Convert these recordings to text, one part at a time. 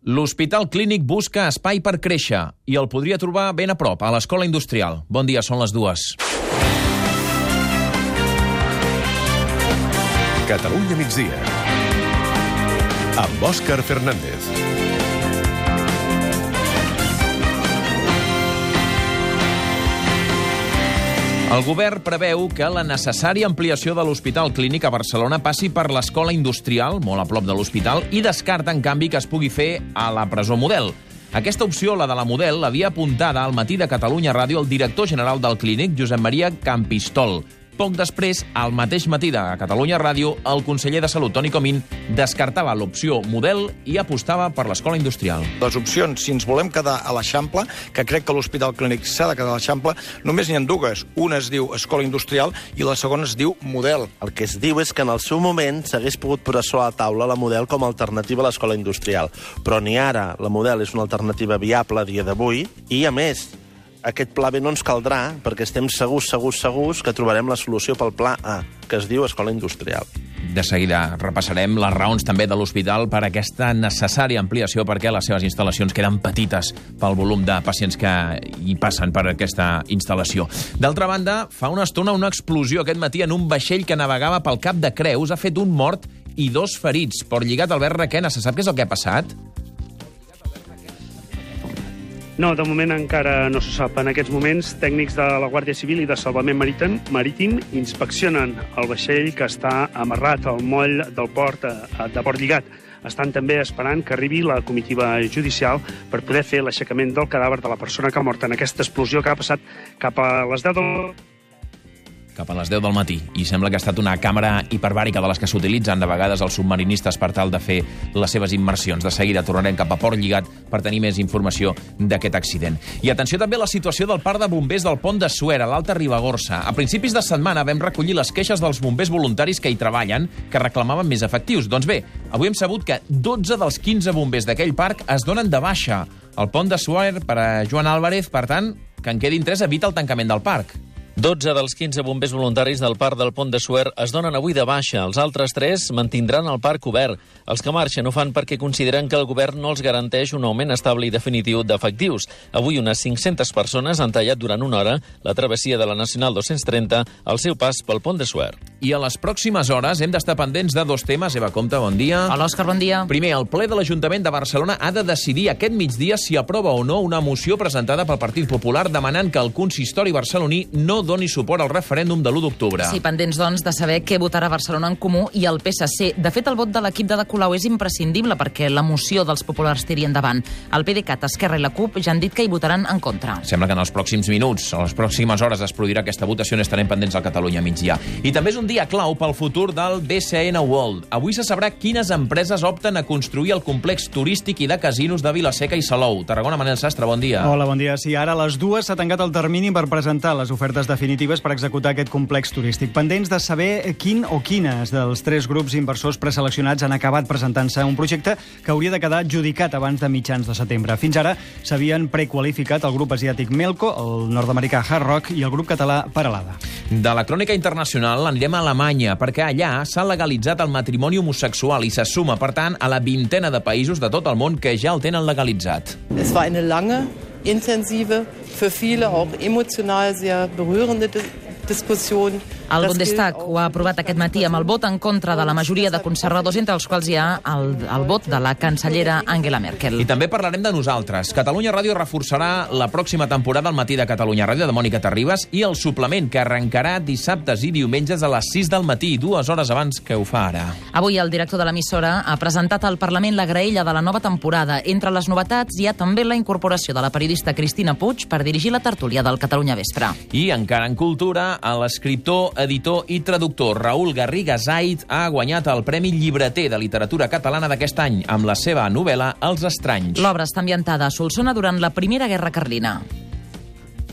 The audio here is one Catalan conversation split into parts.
L'Hospital Clínic busca espai per créixer i el podria trobar ben a prop, a l'Escola Industrial. Bon dia, són les dues. Catalunya migdia. Amb Òscar Fernández. El govern preveu que la necessària ampliació de l'Hospital Clínic a Barcelona passi per l'Escola Industrial, molt a prop de l'hospital, i descarta, en canvi, que es pugui fer a la presó Model. Aquesta opció, la de la Model, l'havia apuntada al matí de Catalunya Ràdio el director general del Clínic, Josep Maria Campistol. Poc després, al mateix matí de Catalunya Ràdio, el conseller de Salut, Toni Comín, descartava l'opció model i apostava per l'escola industrial. Les opcions, si ens volem quedar a l'Eixample, que crec que l'Hospital Clínic s'ha de quedar a l'Eixample, només n'hi ha dues. Una es diu Escola Industrial i la segona es diu Model. El que es diu és que en el seu moment s'hagués pogut posar sobre la taula la model com a alternativa a l'escola industrial. Però ni ara la model és una alternativa viable a dia d'avui i, a més, aquest pla B no ens caldrà perquè estem segurs, segurs, segurs que trobarem la solució pel pla A, que es diu Escola Industrial. De seguida repassarem les raons també de l'hospital per aquesta necessària ampliació perquè les seves instal·lacions queden petites pel volum de pacients que hi passen per aquesta instal·lació. D'altra banda, fa una estona una explosió aquest matí en un vaixell que navegava pel Cap de Creus ha fet un mort i dos ferits. Por lligat, Albert Requena, se sap què és el que ha passat? No, de moment encara no se sap. En aquests moments, tècnics de la Guàrdia Civil i de Salvament Marítim, Marítim inspeccionen el vaixell que està amarrat al moll del port eh, de Port Lligat. Estan també esperant que arribi la comitiva judicial per poder fer l'aixecament del cadàver de la persona que ha mort en aquesta explosió que ha passat cap a les 10 del cap a les 10 del matí i sembla que ha estat una càmera hiperbàrica de les que s'utilitzen de vegades els submarinistes per tal de fer les seves immersions. De seguida tornarem cap a Port Lligat per tenir més informació d'aquest accident. I atenció també a la situació del parc de bombers del pont de Suera, l'Alta Ribagorça. A principis de setmana vam recollir les queixes dels bombers voluntaris que hi treballen que reclamaven més efectius. Doncs bé, avui hem sabut que 12 dels 15 bombers d'aquell parc es donen de baixa. El pont de Suera per a Joan Álvarez, per tant, que en quedin 3 evita el tancament del parc. 12 dels 15 bombers voluntaris del parc del Pont de Suer es donen avui de baixa. Els altres 3 mantindran el parc obert. Els que marxen ho fan perquè consideren que el govern no els garanteix un augment estable i definitiu d'efectius. Avui unes 500 persones han tallat durant una hora la travessia de la Nacional 230 al seu pas pel Pont de Suer. I a les pròximes hores hem d'estar pendents de dos temes. Eva Comte, bon dia. Hola, Òscar, bon dia. Primer, el ple de l'Ajuntament de Barcelona ha de decidir aquest migdia si aprova o no una moció presentada pel Partit Popular demanant que el consistori barceloní no doni suport al referèndum de l'1 d'octubre. Sí, pendents, doncs, de saber què votarà Barcelona en Comú i el PSC. De fet, el vot de l'equip de De Colau és imprescindible perquè la moció dels populars tiri endavant. El PDeCAT, Esquerra i la CUP ja han dit que hi votaran en contra. Sembla que en els pròxims minuts, a les pròximes hores, es produirà aquesta votació i estarem pendents al Catalunya migdia. I també és un dia clau pel futur del BCN World. Avui se sabrà quines empreses opten a construir el complex turístic i de casinos de Vilaseca i Salou. Tarragona, Manel Sastre, bon dia. Hola, bon dia. Sí, ara a les dues s'ha tancat el termini per presentar les ofertes definitives per executar aquest complex turístic. Pendents de saber quin o quines dels tres grups inversors preseleccionats han acabat presentant-se un projecte que hauria de quedar adjudicat abans de mitjans de setembre. Fins ara s'havien prequalificat el grup asiàtic Melco, el nord-americà Hard Rock i el grup català Paralada. De la crònica internacional anirem a Alemanya, perquè allà s'ha legalitzat el matrimoni homosexual i se suma, per tant, a la vintena de països de tot el món que ja el tenen legalitzat. Es war eine lange, intensive, für viele auch emotional sehr berührende Diskussion. El Bundestag ho ha aprovat aquest matí amb el vot en contra de la majoria de conservadors, entre els quals hi ha el, el vot de la cancellera Angela Merkel. I també parlarem de nosaltres. Catalunya Ràdio reforçarà la pròxima temporada al matí de Catalunya Ràdio de Mònica Terribas i el suplement que arrencarà dissabtes i diumenges a les 6 del matí, dues hores abans que ho fa ara. Avui el director de l'emissora ha presentat al Parlament la graella de la nova temporada. Entre les novetats hi ha també la incorporació de la periodista Cristina Puig per dirigir la tertúlia del Catalunya Vespre. I encara en cultura, l'escriptor, editor i traductor Raül Garriga Zaid ha guanyat el Premi Llibreter de Literatura Catalana d'aquest any amb la seva novel·la Els Estranys. L'obra està ambientada a Solsona durant la Primera Guerra Carlina.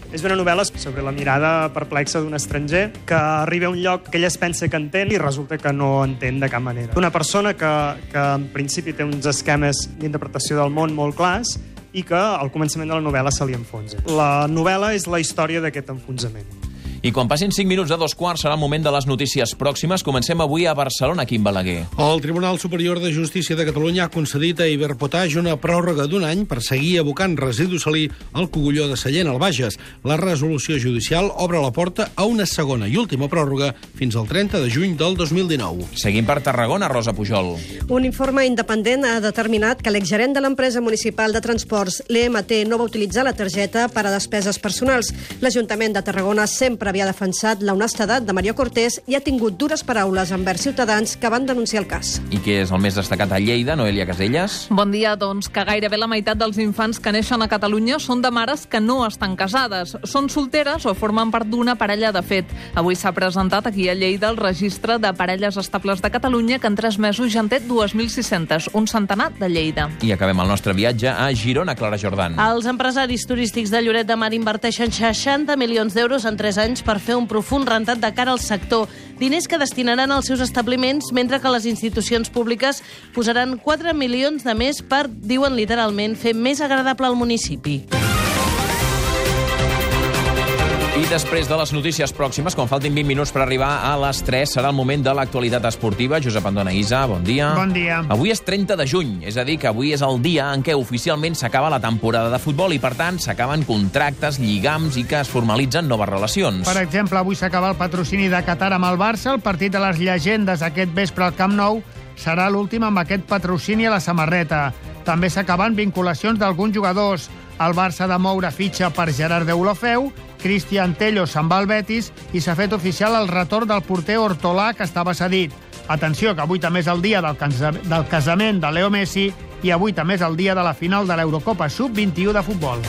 És una novel·la sobre la mirada perplexa d'un estranger que arriba a un lloc que ell es pensa que entén i resulta que no entén de cap manera. Una persona que, que en principi té uns esquemes d'interpretació del món molt clars i que al començament de la novel·la se li enfonsa. La novel·la és la història d'aquest enfonsament. I quan passin 5 minuts de dos quarts serà el moment de les notícies pròximes. Comencem avui a Barcelona, Quim Balaguer. El Tribunal Superior de Justícia de Catalunya ha concedit a Iberpotage una pròrroga d'un any per seguir abocant residu salí al cogulló de Sallent, al Bages. La resolució judicial obre la porta a una segona i última pròrroga fins al 30 de juny del 2019. Seguim per Tarragona, Rosa Pujol. Un informe independent ha determinat que l'exgerent de l'empresa municipal de transports, l'EMT, no va utilitzar la targeta per a despeses personals. L'Ajuntament de Tarragona sempre havia defensat la honestedat de Mario Cortés i ha tingut dures paraules envers ciutadans que van denunciar el cas. I què és el més destacat a Lleida, Noelia Caselles? Bon dia, doncs, que gairebé la meitat dels infants que neixen a Catalunya són de mares que no estan casades, són solteres o formen part d'una parella de fet. Avui s'ha presentat aquí a Lleida el registre de parelles estables de Catalunya que en tres mesos ja en té 2.600, un centenar de Lleida. I acabem el nostre viatge a Girona, Clara Jordan. Els empresaris turístics de Lloret de Mar inverteixen 60 milions d'euros en 3 anys per fer un profund rentat de cara al sector. Diners que destinaran als seus establiments, mentre que les institucions públiques posaran 4 milions de més per, diuen literalment, fer més agradable el municipi. I després de les notícies pròximes, quan faltin 20 minuts per arribar a les 3, serà el moment de l'actualitat esportiva. Josep Andona Isa, bon dia. Bon dia. Avui és 30 de juny, és a dir, que avui és el dia en què oficialment s'acaba la temporada de futbol i, per tant, s'acaben contractes, lligams i que es formalitzen noves relacions. Per exemple, avui s'acaba el patrocini de Qatar amb el Barça, el partit de les llegendes aquest vespre al Camp Nou serà l'últim amb aquest patrocini a la samarreta. També s'acaben vinculacions d'alguns jugadors. El Barça de moure fitxa per Gerard Deulofeu, Cristian Tello se'n va al Betis i s'ha fet oficial el retorn del porter Hortolà, que estava cedit. Atenció, que avui també és el dia del, casa del casament de Leo Messi i avui també és el dia de la final de l'Eurocopa Sub-21 de futbol.